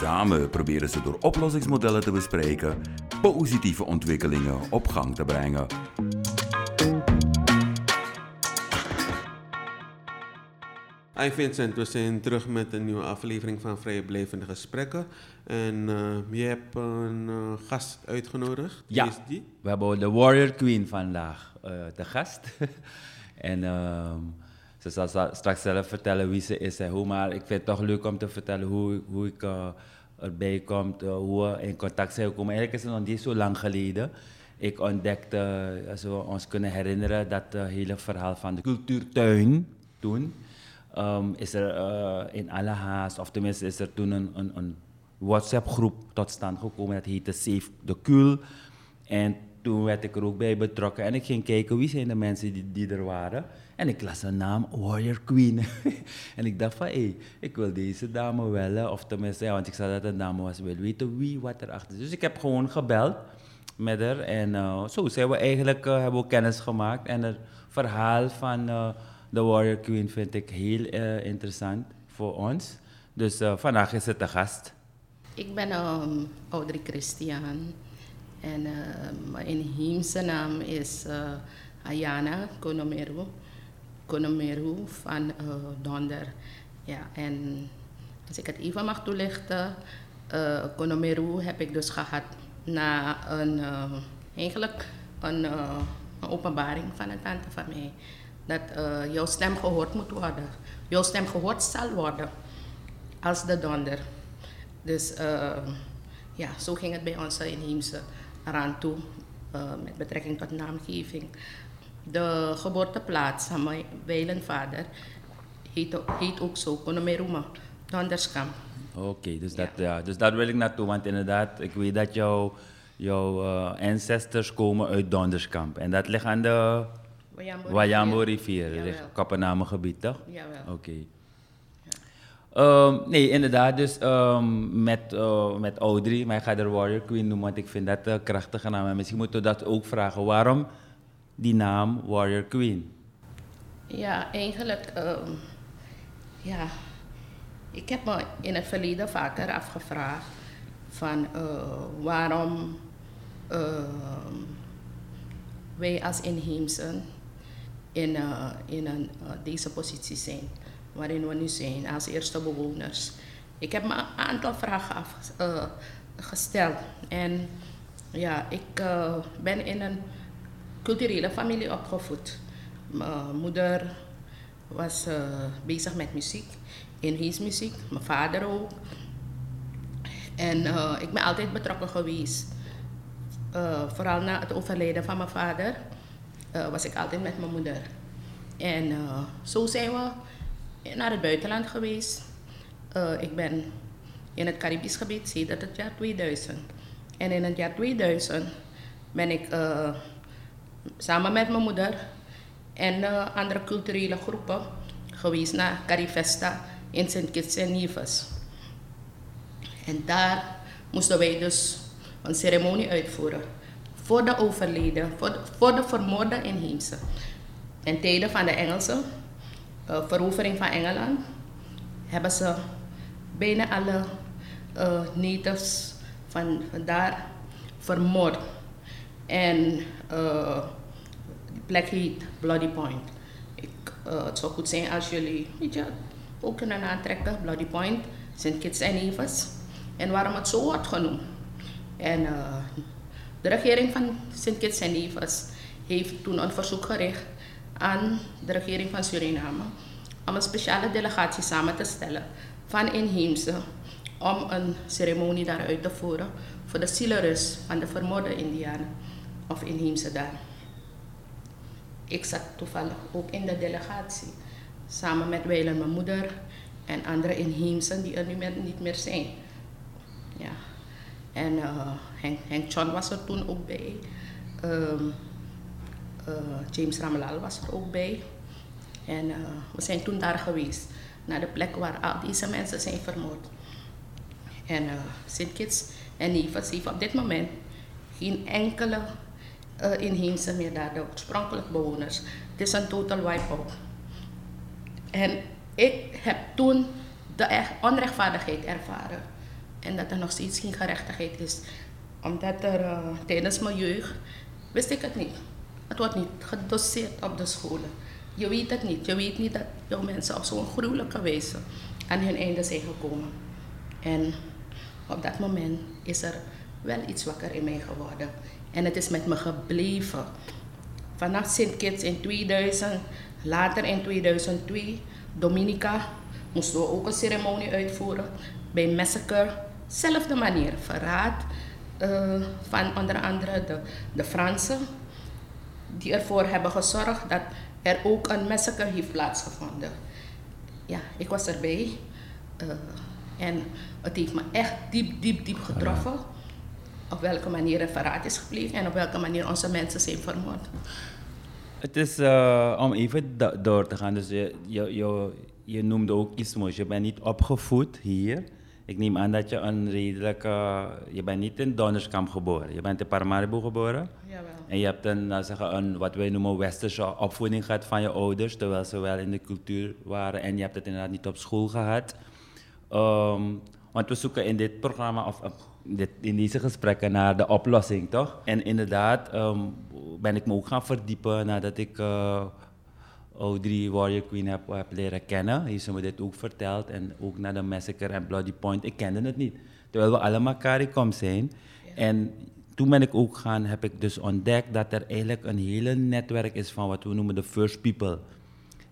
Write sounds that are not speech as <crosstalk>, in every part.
Samen proberen ze door oplossingsmodellen te bespreken positieve ontwikkelingen op gang te brengen. Hi Vincent, we zijn terug met een nieuwe aflevering van Vrijblijvende Gesprekken. En uh, je hebt een uh, gast uitgenodigd. Ja, Wie is die? we hebben de Warrior Queen vandaag uh, te gast. <laughs> en ehm, ze zal straks zelf vertellen wie ze is en hoe. Maar ik vind het toch leuk om te vertellen hoe, hoe ik erbij kom, hoe we in contact zijn gekomen. Eigenlijk is het nog niet zo lang geleden. Ik ontdekte, als we ons kunnen herinneren, dat hele verhaal van de cultuurtuin toen um, is er in alle haast, of tenminste is er toen een, een, WhatsApp-groep tot stand gekomen. Dat heette Save de Kul. En toen werd ik er ook bij betrokken. En ik ging kijken wie zijn de mensen die, die er waren. En ik las een naam, Warrior Queen. <laughs> en ik dacht van, hé, hey, ik wil deze dame wel. Of tenminste, want ik zag dat het dame was, wil weten wie, wat erachter is. Dus ik heb gewoon gebeld met haar. En uh, zo zijn we eigenlijk, uh, hebben we kennis gemaakt. En het verhaal van uh, de Warrior Queen vind ik heel interessant voor ons. Dus vandaag is het de gast. Ik ben um, Audrey Christian. En uh, mijn inheemse naam is uh, Ayana Konomeru. Konomeru van uh, Donder. Ja, en als ik het even mag toelichten, uh, Konomeru heb ik dus gehad na een, uh, eigenlijk een, openbaring van een tante van mij. Dat jouw stem gehoord moet worden. Jouw stem gehoord zal worden als de donder. Dus ja, zo ging het bij onze inheemse eraan toe met betrekking tot naamgeving. De geboorteplaats van mijn wijlenvader heet, heet ook zo, Konomeruma, Donderskamp. Oké, okay, dus. Dat, ja, dus daar wil ik naartoe, want inderdaad, ik weet dat jouw jou, uh, ancestors komen uit Donderskamp. En dat ligt aan de Wayambo rivier, rivier Kappenamengebied, toch? Jawel. Oké. Okay. Um, nee, inderdaad. Dus um, met, uh, met Audrey, maar ik ga de Warrior Queen noemen, want ik vind dat een krachtige naam. En misschien moeten we dat ook vragen. Waarom die naam Warrior Queen? Ja, eigenlijk, um, ja, ik heb me in het verleden vaker afgevraagd van uh, waarom uh, wij als inheemsen in, uh, in een, deze positie zijn waarin we nu zijn als eerste bewoners. Ik heb me een aantal vragen afgesteld. En ja, ik ben in een culturele familie opgevoed. Mijn moeder was uh, bezig met muziek, muziek. Mijn vader ook. En ik ben altijd betrokken geweest. vooral na het overlijden van mijn vader was ik altijd met mijn moeder. En zo zijn we naar het buitenland geweest. Ik ben in het Caribisch gebied sinds het jaar 2000. En in het jaar 2000 ben ik samen met mijn moeder en uh, andere culturele groepen geweest naar Carifesta in St. Kitts en Nevis. En daar moesten wij dus een ceremonie uitvoeren voor de overleden, voor de, voor de vermoorde inheemse. In tijden van de Engelsen uh, verovering van Engeland hebben ze bijna alle uh, natives van, van daar vermoord. En uh, heet Bloody Point. Ik, het zou goed zijn als jullie weet ook kunnen aantrekken, Bloody Point, St. Kitts en Nevis. En waarom het zo wordt genoemd. En de regering van St. Kitts en Nevis heeft toen een verzoek gericht aan de regering van Suriname om een speciale delegatie samen te stellen van inheemse om een ceremonie daar uit te voeren voor de zielenrust van de vermoorde Indianen of inheemse daar. Ik zat toevallig ook in de delegatie samen met Weilen, mijn moeder en andere inheemsen die er nu niet meer zijn. Ja. En uh, Henk, Henk John was er toen ook bij. Um, uh, James Ramelal was er ook bij. En uh, we zijn toen daar geweest, naar de plek waar al deze mensen zijn vermoord. En Sint Kitts en Nevers heeft op dit moment geen enkele uh, inheemse de oorspronkelijke bewoners. Het is een total wipe-out. En ik heb toen de onrechtvaardigheid ervaren. En dat er nog steeds geen gerechtigheid is. Omdat er uh, tijdens mijn jeugd, wist ik het niet. Het wordt niet gedoseerd op de scholen. Je weet het niet. Je weet niet dat jouw mensen op zo'n gruwelijke wijze aan hun einde zijn gekomen. En op dat moment is er wel iets wakker in mij geworden. En het is met me gebleven. Vanaf Sint Kitts in 2000, later in 2002, Dominica, moesten we ook een ceremonie uitvoeren. Bij Massacre, zelfde manier, verraad uh, van onder andere de, de Fransen, die ervoor hebben gezorgd dat er ook een massacre heeft plaatsgevonden. Ja, ik was erbij. Uh, en het heeft me echt diep, diep, diep getroffen. Op welke manier er verraad is gepleegd en op welke manier onze mensen zijn vermoord. Het is uh, om even door te gaan. Dus je, je, je, je noemde ook Ismos. Je bent niet opgevoed hier. Ik neem aan dat je een redelijk. Uh, je bent niet in Donnerskamp geboren. Je bent in Paramaribo geboren. Jawel. En je hebt een, uh, zeggen, een, wat wij noemen, westerse opvoeding gehad van je ouders. Terwijl ze wel in de cultuur waren. En je hebt het inderdaad niet op school gehad. Um, want we zoeken in dit programma, of dit, in deze gesprekken, naar de oplossing, toch? En inderdaad um, ben ik me ook gaan verdiepen nadat ik uh, Audrey Warrior Queen heb, heb leren kennen. Heeft ze me dit ook verteld. En ook naar de Massacre en Bloody Point. Ik kende het niet. Terwijl we allemaal CARICOM zijn. Ja. En toen ben ik ook gaan, heb ik dus ontdekt dat er eigenlijk een hele netwerk is van wat we noemen de First People.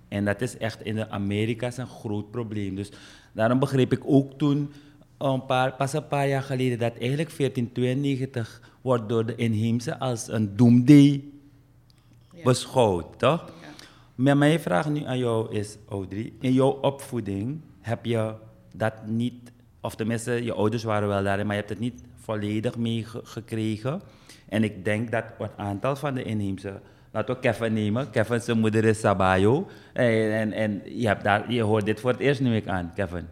En dat is echt in de Amerika's een groot probleem. Dus daarom begreep ik ook toen, een paar, pas een paar jaar geleden, dat eigenlijk 1492 wordt door de inheemse als een doomday ja. beschouwd, toch? Ja. Maar mijn vraag nu aan jou is, Audrey, in jouw opvoeding heb je dat niet, of tenminste, je ouders waren wel daarin, maar je hebt het niet volledig meegekregen. En ik denk dat een aantal van de inheemse Laten we Kevin nemen. Kevin, zijn moeder is Sabayo. En, en, en je, hebt daar, je hoort dit voor het eerst nu ik aan, Kevin.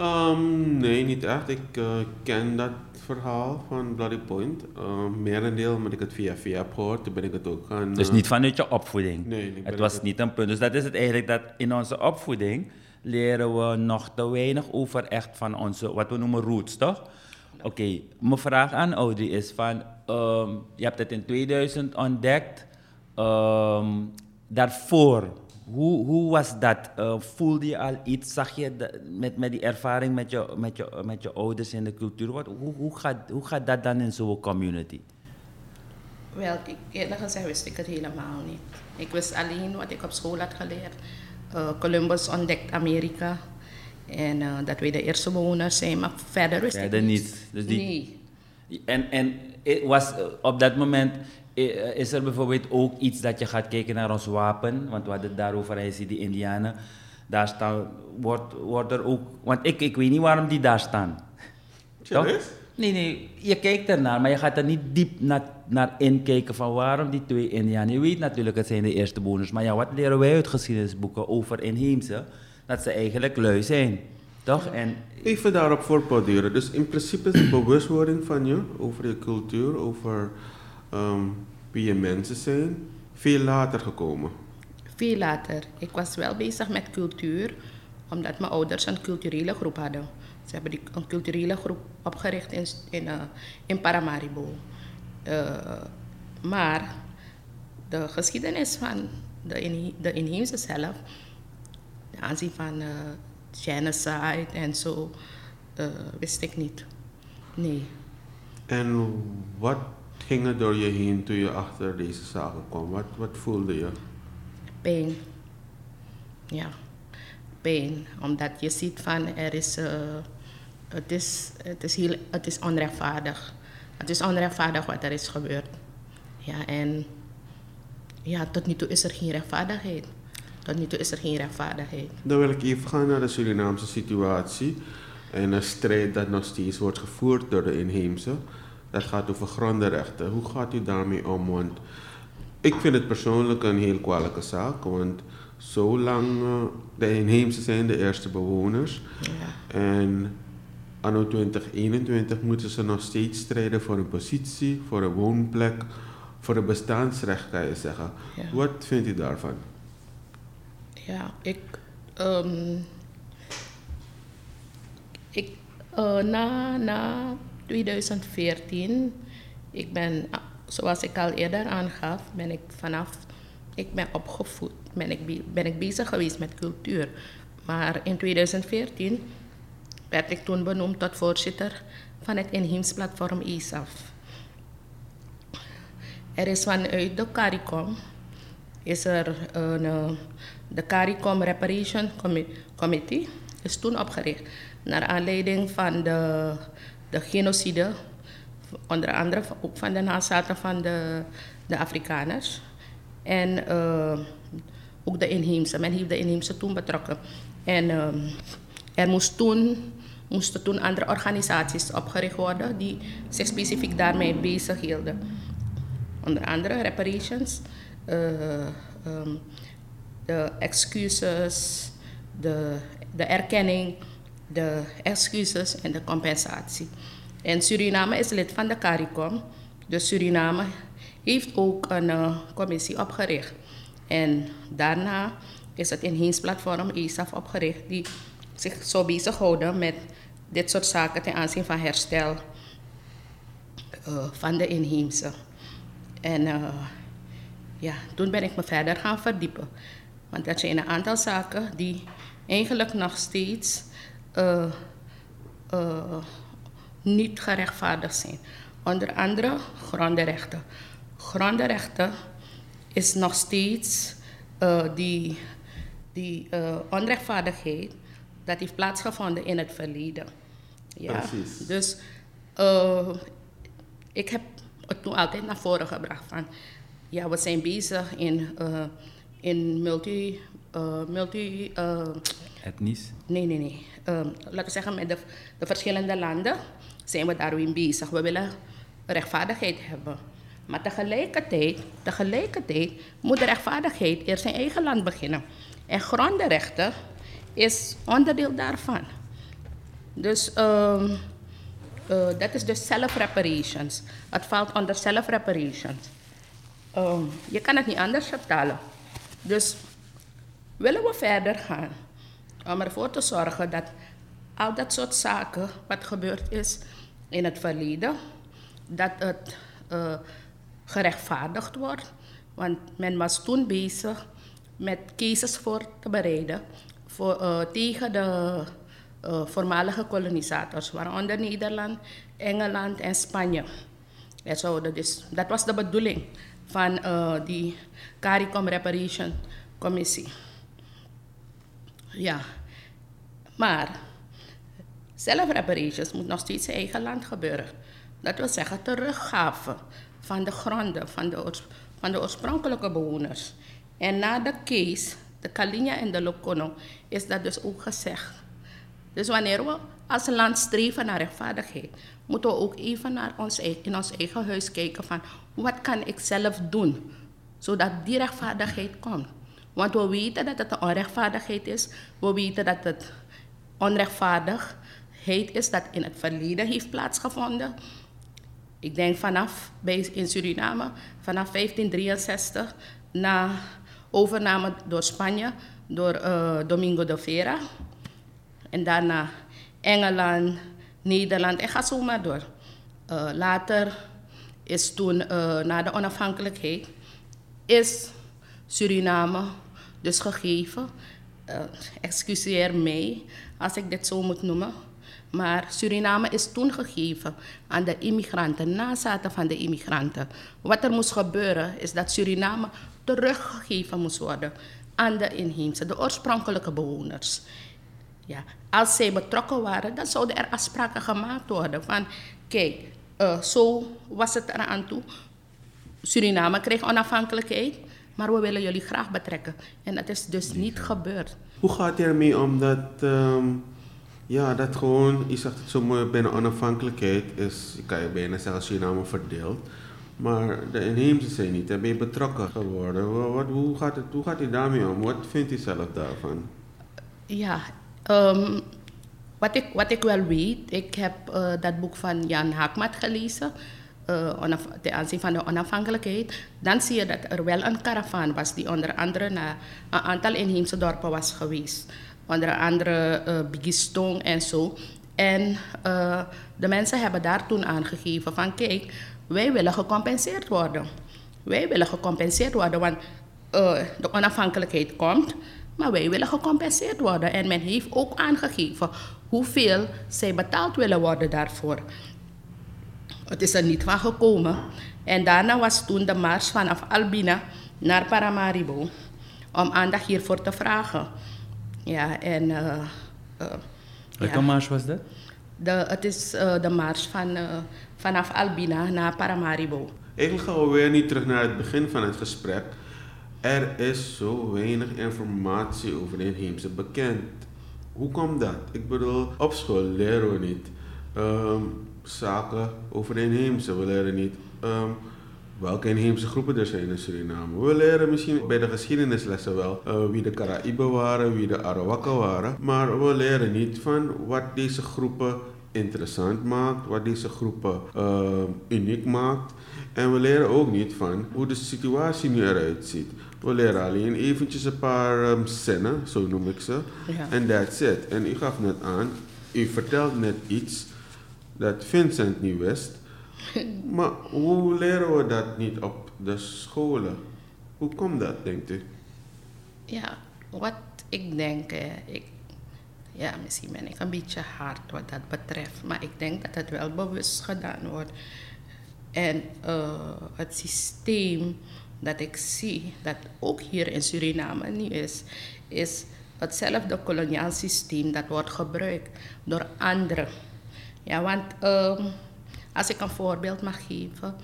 Um, nee, niet echt. Ik uh, ken dat verhaal van Bloody Point. Uh, merendeel, maar ik het via via heb gehoord, toen ben ik het ook gaan... Uh, dus niet vanuit je opvoeding? Nee. het was het... niet een punt. Dus dat is het eigenlijk, dat in onze opvoeding leren we nog te weinig over echt van onze, wat we noemen roots, toch? Oké, okay. mijn vraag aan Audrey is van, um, je hebt het in 2000 ontdekt... Um, daarvoor, hoe, hoe was dat? Uh, voelde je al iets? Zag je met, met die ervaring met je, met, je, met je ouders in de cultuur? Wat, hoe, hoe, gaat, hoe gaat dat dan in zo'n community? Wel, ik, eerlijk gezegd wist ik het helemaal niet. Ik wist alleen wat ik op school had geleerd. Uh, Columbus ontdekt Amerika. En uh, dat wij de eerste bewoners zijn, maar verder wist verder ik niet. niet. Dus die, nee. En, en was op dat moment is er bijvoorbeeld ook iets dat je gaat kijken naar ons wapen? Want we hadden het daarover, hij ziet die Indianen. Daar staan, wordt, wordt er ook... Want ik, ik weet niet waarom die daar staan. Toch? Nee, nee, je kijkt ernaar, maar je gaat er niet diep naar, naar inkijken van waarom die twee Indianen. Je weet natuurlijk, het zijn de eerste bewoners. Maar ja, wat leren wij uit geschiedenisboeken over inheemse? Dat ze eigenlijk lui zijn. Toch? En, Even daarop voortborduren. Dus in principe is de bewustwording van je over je cultuur, over um, wie je mensen zijn, veel later gekomen? Veel later. Ik was wel bezig met cultuur, omdat mijn ouders een culturele groep hadden. Ze hebben die, een culturele groep opgericht in, in, uh, in Paramaribo. Uh, maar de geschiedenis van de, in, de inheemse zelf, de aanzien van uh, genocide en zo, wist ik niet. Nee. En wat ging er door je heen toen je achter deze zaken kwam? Wat, wat voelde je? Pijn. Ja, pijn. Omdat je ziet van er is, uh, het, is, het, is heel, het is onrechtvaardig. Het is onrechtvaardig wat er is gebeurd. Ja, en ja, tot nu toe is er geen rechtvaardigheid. Tot nu toe is er geen rechtvaardigheid. Dan wil ik even gaan naar de Surinaamse situatie. En een strijd dat nog steeds wordt gevoerd door de inheemse. Dat gaat over grondenrechten. Hoe gaat u daarmee om? Want ik vind het persoonlijk een heel kwalijke zaak. Want zolang uh, de inheemse zijn de eerste bewoners. Ja. En anno 2021 moeten ze nog steeds strijden voor een positie, voor een woonplek, voor een bestaansrecht, kan je zeggen. Wat vindt u daarvan? Ja, ik. Um, ik uh, na, na 2014, ik ben, zoals ik al eerder aangaf, ben ik vanaf, ik ben opgevoed, ben ik, ben ik bezig geweest met cultuur. Maar in 2014 werd ik toen benoemd tot voorzitter van het inheems platform ISAF. Er is vanuit de CARICOM is er een, eh, de CARICOM Reparation Committee is toen opgericht naar aanleiding van de, de genocide, onder andere ook van de nazaten van de, de Afrikaners. En uh, ook de inheemse. Men heeft de inheemse toen betrokken. En uh, er moest toen, moesten toen andere organisaties opgericht worden die zich specifiek daarmee bezig hielden. Onder andere reparations, uh, de excuses, de, de erkenning de excuses en de compensatie. En Suriname is lid van de CARICOM. Dus Suriname heeft ook een uh, commissie opgericht. En daarna is het inheemsplatform ISAF opgericht, die zich zou bezighouden met dit soort zaken ten aanzien van herstel uh, van de inheemse. En uh, ja, toen ben ik me verder gaan verdiepen. Want dat zijn een aantal zaken die eigenlijk nog steeds uh, uh, niet gerechtvaardigd zijn. Onder andere grondenrechten. Grondenrechten is nog steeds uh, die, die onrechtvaardigheid dat heeft plaatsgevonden in het verleden. Ja? Precies. Dus ik heb het toen altijd naar voren gebracht van ja, we zijn bezig in, in multi, multi etnisch? Nee, nee, nee. Um, laten we zeggen, met de, de verschillende landen zijn we daarin bezig. We willen rechtvaardigheid hebben. Maar tegelijkertijd, tegelijkertijd moet de rechtvaardigheid eerst in eigen land beginnen. En grondenrechten is onderdeel daarvan. Dus um, uh, dat is dus self-reparations. Het valt onder self-reparations. Um, je kan het niet anders vertalen. Dus willen we verder gaan? Om ervoor te zorgen dat al dat soort zaken wat gebeurd is in het verleden, dat het uh, gerechtvaardigd wordt. Want men was toen bezig met cases voor te bereiden voor, uh, tegen de uh, voormalige kolonisators, waaronder Nederland, Engeland en Spanje. En dat, dat was de bedoeling van die CARICOM Reparation Commissie. Ja, maar self-reparations moet nog steeds in eigen land gebeuren. Dat wil zeggen teruggave van de gronden van de, van de oorspronkelijke bewoners. En na de case, de Kalinja en de Lokono, is dat dus ook gezegd. Dus wanneer we als land streven naar rechtvaardigheid, moeten we ook even naar ons, in ons eigen huis kijken van wat kan ik zelf doen, zodat die rechtvaardigheid komt. Want we weten dat het een onrechtvaardigheid is. We weten dat het onrechtvaardigheid is dat in het verleden heeft plaatsgevonden. Ik denk vanaf in Suriname, vanaf 1563, na overname door Spanje, door uh, Domingo de Vera. En daarna Engeland, Nederland en ga zo maar door. Uh, later is toen, uh, na de onafhankelijkheid, is Suriname dus gegeven. Uh, excuseer mij als ik dit zo moet noemen. Maar Suriname is toen gegeven aan de immigranten, nazaten van de immigranten. Wat er moest gebeuren is dat Suriname teruggegeven moest worden aan de inheemse, de oorspronkelijke bewoners. Ja, als zij betrokken waren, dan zouden er afspraken gemaakt worden van, kijk, uh, zo was het eraan toe. Suriname kreeg onafhankelijkheid. Maar we willen jullie graag betrekken. En dat is dus niet gebeurd. Hoe gaat u ermee om dat um, Ja, dat gewoon, je zegt het zo mooi, binnen onafhankelijkheid is, kan je bijna zeggen, Suriname verdeeld. Maar de inheemse zijn niet, daar ben je betrokken geworden. Wat, hoe, gaat het, hoe gaat daarmee om? Wat vindt hij zelf daarvan? Ja, um, wat, ik, wat ik wel weet, ik heb uh, dat boek van Jan Haakmat gelezen, uh, ten aanzien van de onafhankelijkheid. Dan zie je dat er wel een karavaan was die onder andere naar een aantal inheemse dorpen was geweest. Onder andere uh, Bigistong en zo. En uh, de mensen hebben daar toen aangegeven van kijk, wij willen gecompenseerd worden. Wij willen gecompenseerd worden, want uh, de onafhankelijkheid komt, maar wij willen gecompenseerd worden. En men heeft ook aangegeven hoeveel zij betaald willen worden daarvoor. Het is er niet van gekomen. En daarna was toen de mars vanaf Albina naar Paramaribo om aandacht hiervoor te vragen. Ja, en... Uh, uh, Welke ja. mars was dat? De, het is uh, de mars van, vanaf Albina naar Paramaribo. Eigenlijk gaan we weer niet terug naar het begin van het gesprek. Er is zo weinig informatie over de inheemse bekend. Hoe komt dat? Ik bedoel, op school leren we niet um, zaken over de inheemse. We leren niet um, welke inheemse groepen er zijn in Suriname. We leren misschien bij de geschiedenislessen wel uh, wie de Caraïben waren, wie de Arawakken waren. Maar we leren niet van wat deze groepen interessant maakt, wat deze groepen uh, uniek maakt. En we leren ook niet van hoe de situatie nu eruit ziet. We leren alleen eventjes een paar um, zinnen, zo noem ik ze. En that's it. En u gaf net aan, u vertelt net iets dat Vincent niet wist. <laughs> Maar hoe leren we dat niet op de scholen? Hoe komt dat, denkt u? Ja, wat ik denk, ik, ja, misschien ben ik een beetje hard wat dat betreft, maar ik denk dat het wel bewust gedaan wordt. En uh, het systeem dat ik zie, dat ook hier in Suriname niet is, is hetzelfde koloniaal systeem dat wordt gebruikt door anderen. Ja, want um, als ik een voorbeeld mag geven,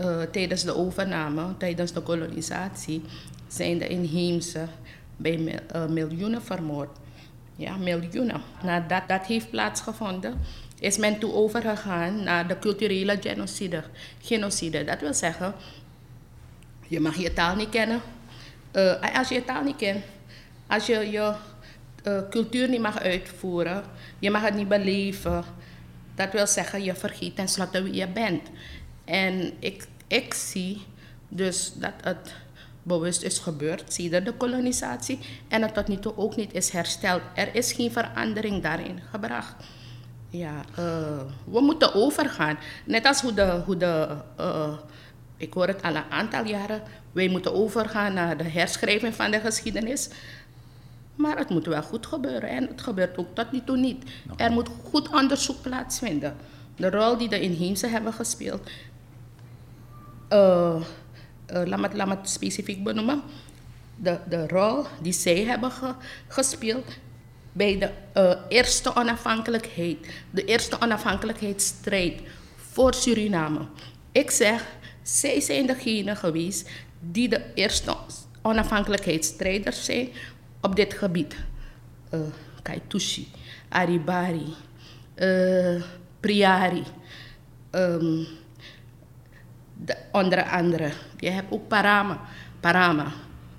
uh, tijdens de overname, tijdens de kolonisatie, zijn de inheemse bij uh, miljoenen vermoord. Ja, miljoenen. Nadat dat heeft plaatsgevonden, is men toe overgegaan naar de culturele genocide. genocide. Dat wil zeggen, je mag je taal niet kennen. Uh, als je je taal niet kent, als je je cultuur niet mag uitvoeren, je mag het niet beleven. Dat wil zeggen, je vergeet tenslotte wie je bent. En ik, ik zie dus dat het bewust is gebeurd sinds de kolonisatie en het tot nu toe ook niet is hersteld. Er is geen verandering daarin gebracht. Ja, uh, we moeten overgaan. Net als hoe de, hoe de uh, ik hoor het al een aantal jaren, wij moeten overgaan naar de herschrijving van de geschiedenis. Maar het moet wel goed gebeuren en het gebeurt ook tot nu toe niet. Er moet goed onderzoek plaatsvinden. De rol die de inheemse hebben gespeeld. Uh, uh, laat, me, laat me het specifiek benoemen. De, de rol die zij hebben ge, gespeeld bij de uh, eerste onafhankelijkheid. De eerste onafhankelijkheidsstrijd voor Suriname. Ik zeg, zij zijn degene geweest die de eerste onafhankelijkheidsstrijders zijn op dit gebied. Uh, Kaitushi, Aribari, uh, Priari, um, de, onder andere. Je hebt ook Parama. Parama.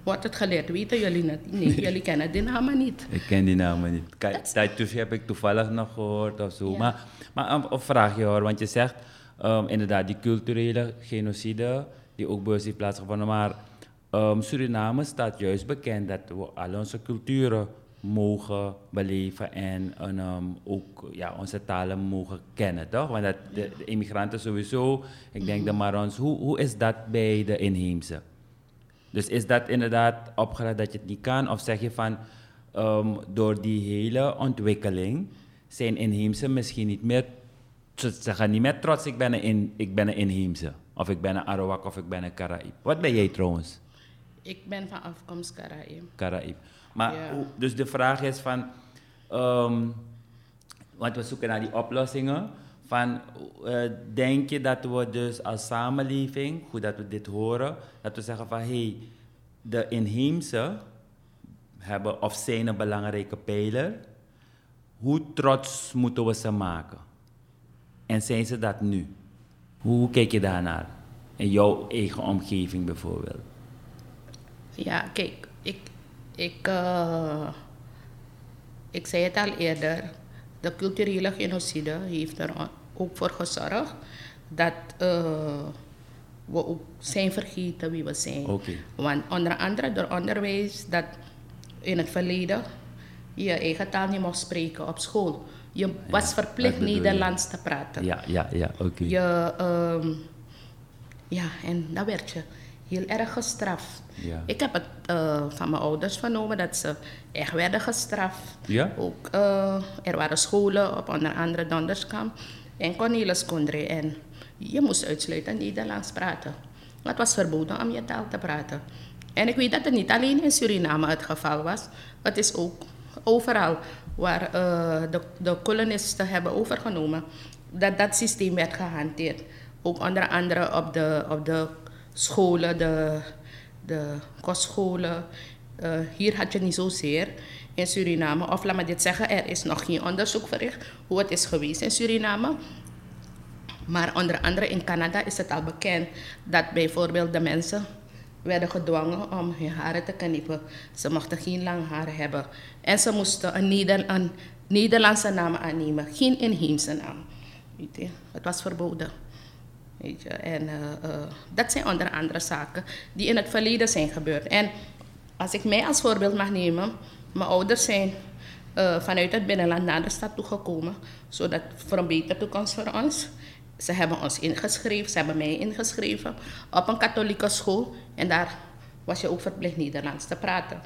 Wordt het geleerd? Weten jullie het? Nee, jullie kennen die namen niet. Ik ken die namen niet. Kaitushi heb ik toevallig nog gehoord of zo. Ja. Maar, maar een, een vraagje hoor, want je zegt um, inderdaad die culturele genocide die ook bewust heeft plaatsgevonden. Maar um, Suriname staat juist bekend dat we al onze culturen mogen beleven en, um, ook ja, onze talen mogen kennen, toch? Want dat, de, immigranten sowieso, ik denk de Marons, hoe, hoe is dat bij de inheemse? Dus is dat inderdaad opgelegd dat je het niet kan? Of zeg je van, um, door die hele ontwikkeling zijn inheemse misschien niet meer, ze zeggen niet meer trots, ik ben een, in, ik ben een inheemse. Of ik ben een Arawak of ik ben een Caraïb. Wat ben jij trouwens? Ik ben van afkomst Caraïb. Caraïb. Maar ja. dus de vraag is van, um, want we zoeken naar die oplossingen. Van, uh, denk je dat we dus als samenleving, goed dat we dit horen, dat we zeggen van hé, hey, de inheemse hebben of zijn een belangrijke pijler. hoe trots moeten we ze maken? En zijn ze dat nu? Hoe kijk je daarnaar? In jouw eigen omgeving bijvoorbeeld. Ja, kijk, ik, ik, uh, ik zei het al eerder. De culturele genocide heeft er ook voor gezorgd dat uh, we ook zijn vergeten wie we zijn. Okay. Want onder andere door onderwijs dat in het verleden je eigen taal niet mocht spreken op school. Je was verplicht Nederlands te praten. Ja, ja, ja, oké. Je, um, ja, en dan werd je heel erg gestraft. Ja. Ik heb het uh, van mijn ouders vernomen dat ze echt werden gestraft. Ja? Ook, uh, er waren scholen op onder andere Donderskamp en Cornelis. En je moest uitsluitend Nederlands praten. Het was verboden om je taal te praten. En ik weet dat het niet alleen in Suriname het geval was. Het is ook overal waar uh, de, de kolonisten hebben overgenomen, dat dat systeem werd gehanteerd. Ook onder andere op de, op de scholen, de, de kostscholen. Uh, hier had je niet zozeer in Suriname, of laat me dit zeggen, er is nog geen onderzoek verricht hoe het is geweest in Suriname. Maar onder andere in Canada is het al bekend dat bijvoorbeeld de mensen werden gedwongen om hun haren te knippen. Ze mochten geen lang haar hebben. En ze moesten een Nederlandse naam aannemen, geen inheemse naam. Weet je? Het was verboden. En uh, uh, dat zijn onder andere zaken die in het verleden zijn gebeurd. En als ik mij als voorbeeld mag nemen, mijn ouders zijn uh, vanuit het binnenland naar de stad toegekomen, zodat voor een betere toekomst voor ons. Ze hebben ons ingeschreven, ze hebben mij ingeschreven op een katholieke school. En daar was je ook verplicht Nederlands te praten.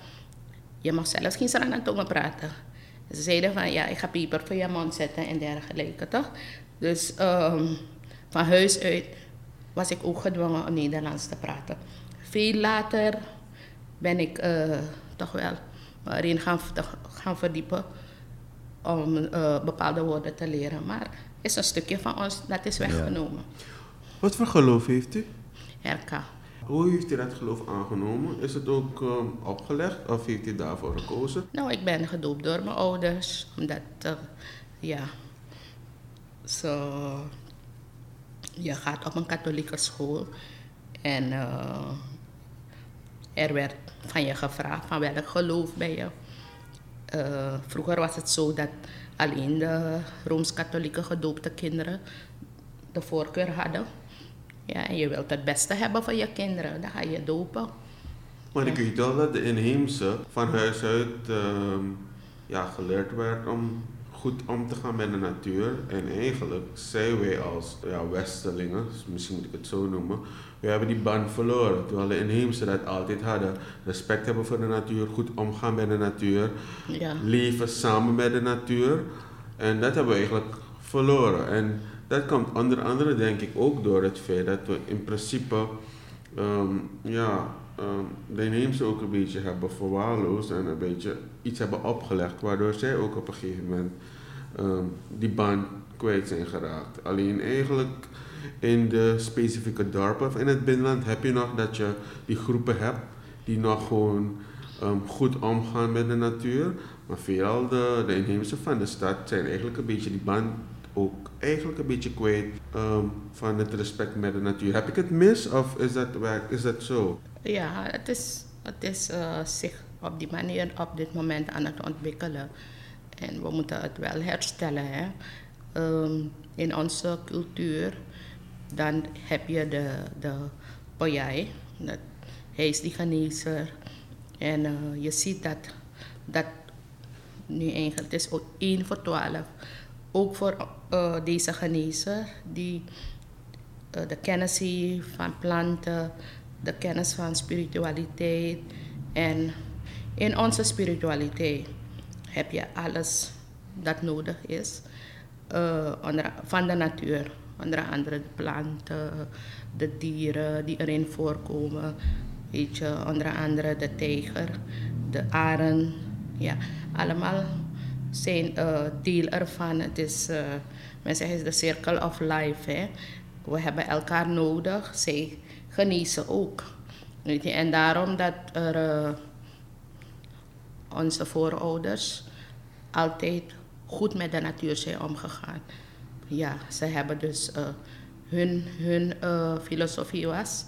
Je mag zelfs geen Saranantongen praten. Ze zeiden van ja, ik ga pieper voor je mond zetten en dergelijke, toch? Dus um, van huis uit was ik ook gedwongen om Nederlands te praten. Veel later ben ik uh, toch wel erin gaan, gaan verdiepen om uh, bepaalde woorden te leren. Maar is een stukje van ons dat is weggenomen. Ja. Wat voor geloof heeft u? RK. Hoe heeft u dat geloof aangenomen? Is het ook um, opgelegd of heeft u daarvoor gekozen? Nou, ik ben gedoopt door mijn ouders. Omdat, uh, ja, zo, je gaat op een katholieke school. En uh, er werd van je gevraagd van welk geloof ben je. Uh, vroeger was het zo dat alleen de Rooms-Katholieke gedoopte kinderen de voorkeur hadden. Ja, en je wilt het beste hebben voor je kinderen, dan ga je dopen. Maar ik weet wel dat de inheemse van huis uit uh, ja, geleerd werd om goed om te gaan met de natuur. En eigenlijk zijn wij als ja, Westelingen, misschien moet ik het zo noemen, we hebben die band verloren. Terwijl de inheemse dat altijd hadden. Respect hebben voor de natuur, goed omgaan met de natuur, ja. leven samen met de natuur. En dat hebben we eigenlijk verloren. En dat komt onder andere denk ik ook door het feit dat we in principe um, ja, um, de inheemse ook een beetje hebben verwaarloosd en een beetje iets hebben opgelegd, waardoor zij ook op een gegeven moment um, die band kwijt zijn geraakt. Alleen eigenlijk in de specifieke dorpen of in het binnenland heb je nog dat je die groepen hebt die nog gewoon um, goed omgaan met de natuur. Maar veelal de, de inheemse van de stad zijn eigenlijk een beetje die band ook eigenlijk een beetje kwijt van het respect met de natuur. Heb ik het mis of is dat, is dat zo? Ja, het is, het is uh, zich op die manier op dit moment aan het ontwikkelen. En we moeten het wel herstellen. Hè? Um, in onze cultuur, dan heb je de, de Pojai, dat, hij is die genezer. En uh, je ziet dat, dat nu eigenlijk, het is ook 1 voor 12 ook voor uh, deze genezer die de kennis heeft van planten, de kennis van spiritualiteit. En in onze spiritualiteit heb je alles dat nodig is uh, onder, van de natuur. Onder andere de planten, de dieren die erin voorkomen. Weet je, onder andere de tijger, de arend. Ja, allemaal zijn uh, deel ervan. Het is, uh, men de circle of life. Hè. We hebben elkaar nodig. Zij genezen ook. Weet je? En daarom dat er uh, onze voorouders altijd goed met de natuur zijn omgegaan. Ja, ze hebben dus uh, hun, hun uh, filosofie was,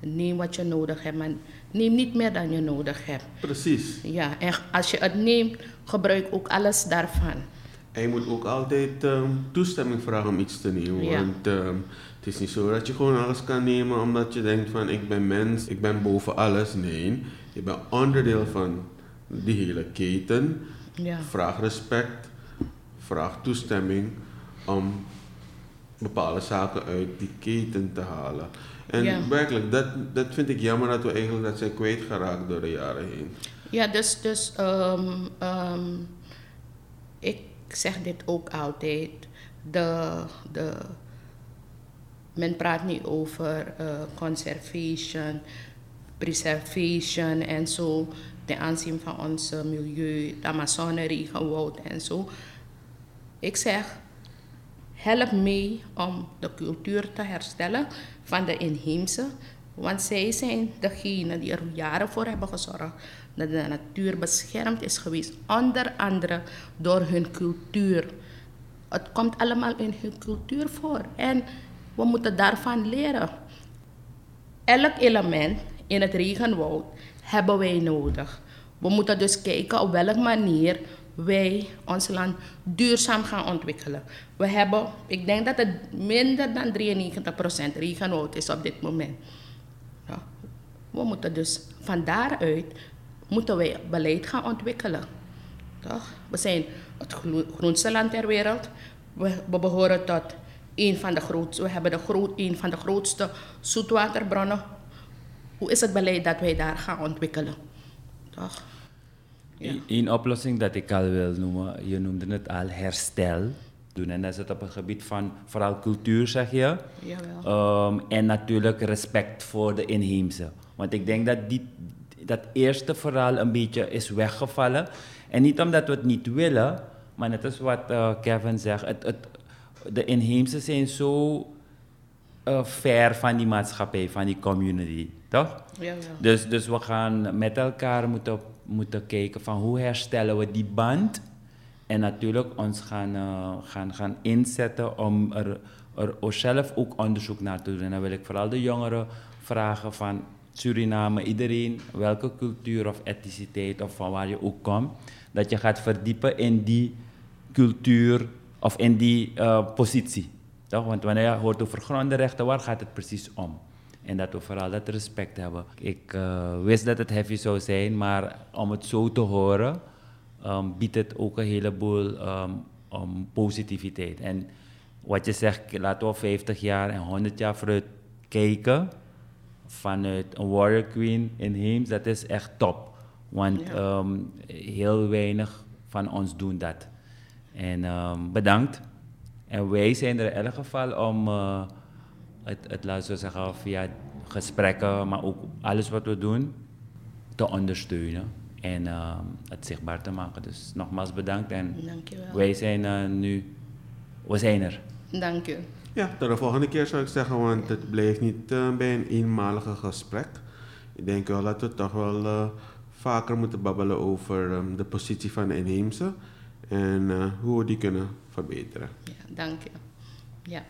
neem wat je nodig hebt, maar neem niet meer dan je nodig hebt. Precies. Ja, en als je het neemt, gebruik ook alles daarvan. En je moet ook altijd um, toestemming vragen om iets te nemen. Ja. Want um, het is niet zo dat je gewoon alles kan nemen omdat je denkt van ik ben mens, ik ben boven alles. Nee, je bent onderdeel van die hele keten. Ja. Vraag respect, vraag toestemming om bepaalde zaken uit die keten te halen. En Ja. werkelijk, dat, dat vind ik jammer dat we eigenlijk dat zijn kwijtgeraakt door de jaren heen. Ja, dus, dus ehm, ehm, ik zeg dit ook altijd. De, de, men praat niet over eh, conservation, preservation en zo. Ten aanzien van ons milieu, de Amazonerie, gewoud en zo. Ik zeg, help mee om de cultuur te herstellen van de inheemse. Want zij zijn degene die er jaren voor hebben gezorgd dat de natuur beschermd is geweest. Onder andere door hun cultuur. Het komt allemaal in hun cultuur voor. En we moeten daarvan leren. Elk element in het regenwoud hebben wij nodig. We moeten dus kijken op welke manier wij ons land duurzaam gaan ontwikkelen. We hebben, ik denk dat het minder dan 93% regenwoud is op dit moment. We moeten dus van daaruit moeten wij beleid gaan ontwikkelen. Toch? We zijn het groenste land ter wereld. We, we behoren tot een van de grootste, we hebben de groot, een van de grootste zoetwaterbronnen. Hoe is het beleid dat wij daar gaan ontwikkelen? Toch? Ja. Eén oplossing dat ik al wil noemen, je noemde het al herstel. Doen. En dat is het op het gebied van vooral cultuur, zeg je. Jawel. Ehm, en natuurlijk respect voor de inheemse. Want ik denk dat die, dat eerste verhaal een beetje is weggevallen. En niet omdat we het niet willen, maar net als wat eh, Kevin zegt, het, het, de inheemse zijn zo eh, ver van die maatschappij, van die community, toch? Jawel. Dus, dus we gaan met elkaar moeten, moeten kijken van hoe herstellen we die band. En natuurlijk ons gaan, eh, gaan, gaan inzetten om er, er zelf ook onderzoek naar te doen. En dan wil ik vooral de jongeren vragen van Suriname, iedereen, welke cultuur of etniciteit of van waar je ook komt, dat je gaat verdiepen in die cultuur of in die eh, positie. Toch? Want wanneer je hoort over grondenrechten, waar gaat het precies om? En dat we vooral dat respect hebben. Ik eh, wist dat het heavy zou zijn, maar om het zo te horen, ehm, biedt het ook een heleboel ehm, positiviteit. En wat je zegt, laten we 50 jaar en 100 jaar vooruit kijken vanuit een warrior queen in Heems, dat is echt top. Want Ja. ehm, heel weinig van ons doen dat. En ehm, bedankt. En wij zijn er in elk geval om eh, het, het, laten we zeggen, via gesprekken, maar ook alles wat we doen, te ondersteunen. En ehm, het zichtbaar te maken. Dus nogmaals bedankt. En Dankjewel. wij zijn eh, nu, we zijn er. Dank u. Ja, tot de volgende keer zou ik zeggen, want het blijft niet eh, bij een eenmalige gesprek. Ik denk wel dat we toch wel eh, vaker moeten babbelen over ehm, de positie van de inheemse en eh, hoe we die kunnen verbeteren. Ja, dank u. Ja.